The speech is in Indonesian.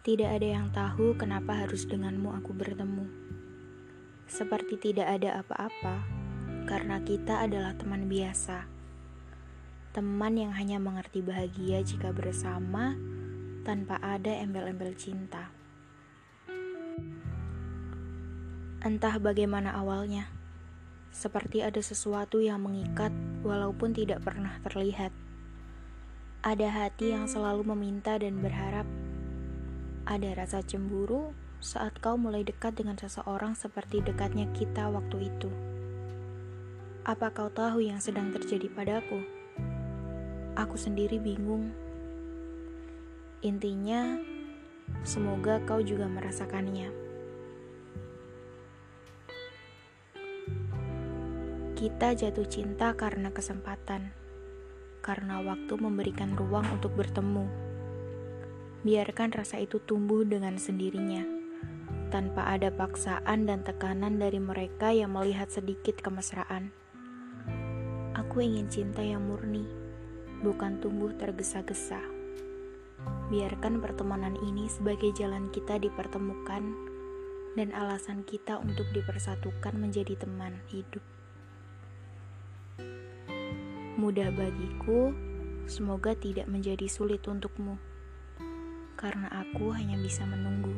Tidak ada yang tahu kenapa harus denganmu aku bertemu. Seperti tidak ada apa-apa, karena kita adalah teman biasa. Teman yang hanya mengerti bahagia jika bersama, tanpa ada embel-embel cinta. Entah bagaimana awalnya, seperti ada sesuatu yang mengikat walaupun tidak pernah terlihat. Ada hati yang selalu meminta dan berharap. Ada rasa cemburu saat kau mulai dekat dengan seseorang seperti dekatnya kita waktu itu. Apa kau tahu yang sedang terjadi padaku? Aku sendiri bingung. Intinya, semoga kau juga merasakannya. Kita jatuh cinta karena kesempatan karena waktu memberikan ruang untuk bertemu. Biarkan rasa itu tumbuh dengan sendirinya, tanpa ada paksaan dan tekanan dari mereka yang melihat sedikit kemesraan. Aku ingin cinta yang murni, bukan tumbuh tergesa-gesa. Biarkan pertemanan ini sebagai jalan kita dipertemukan dan alasan kita untuk dipersatukan menjadi teman hidup mudah bagiku, semoga tidak menjadi sulit untukmu, karena aku hanya bisa menunggu.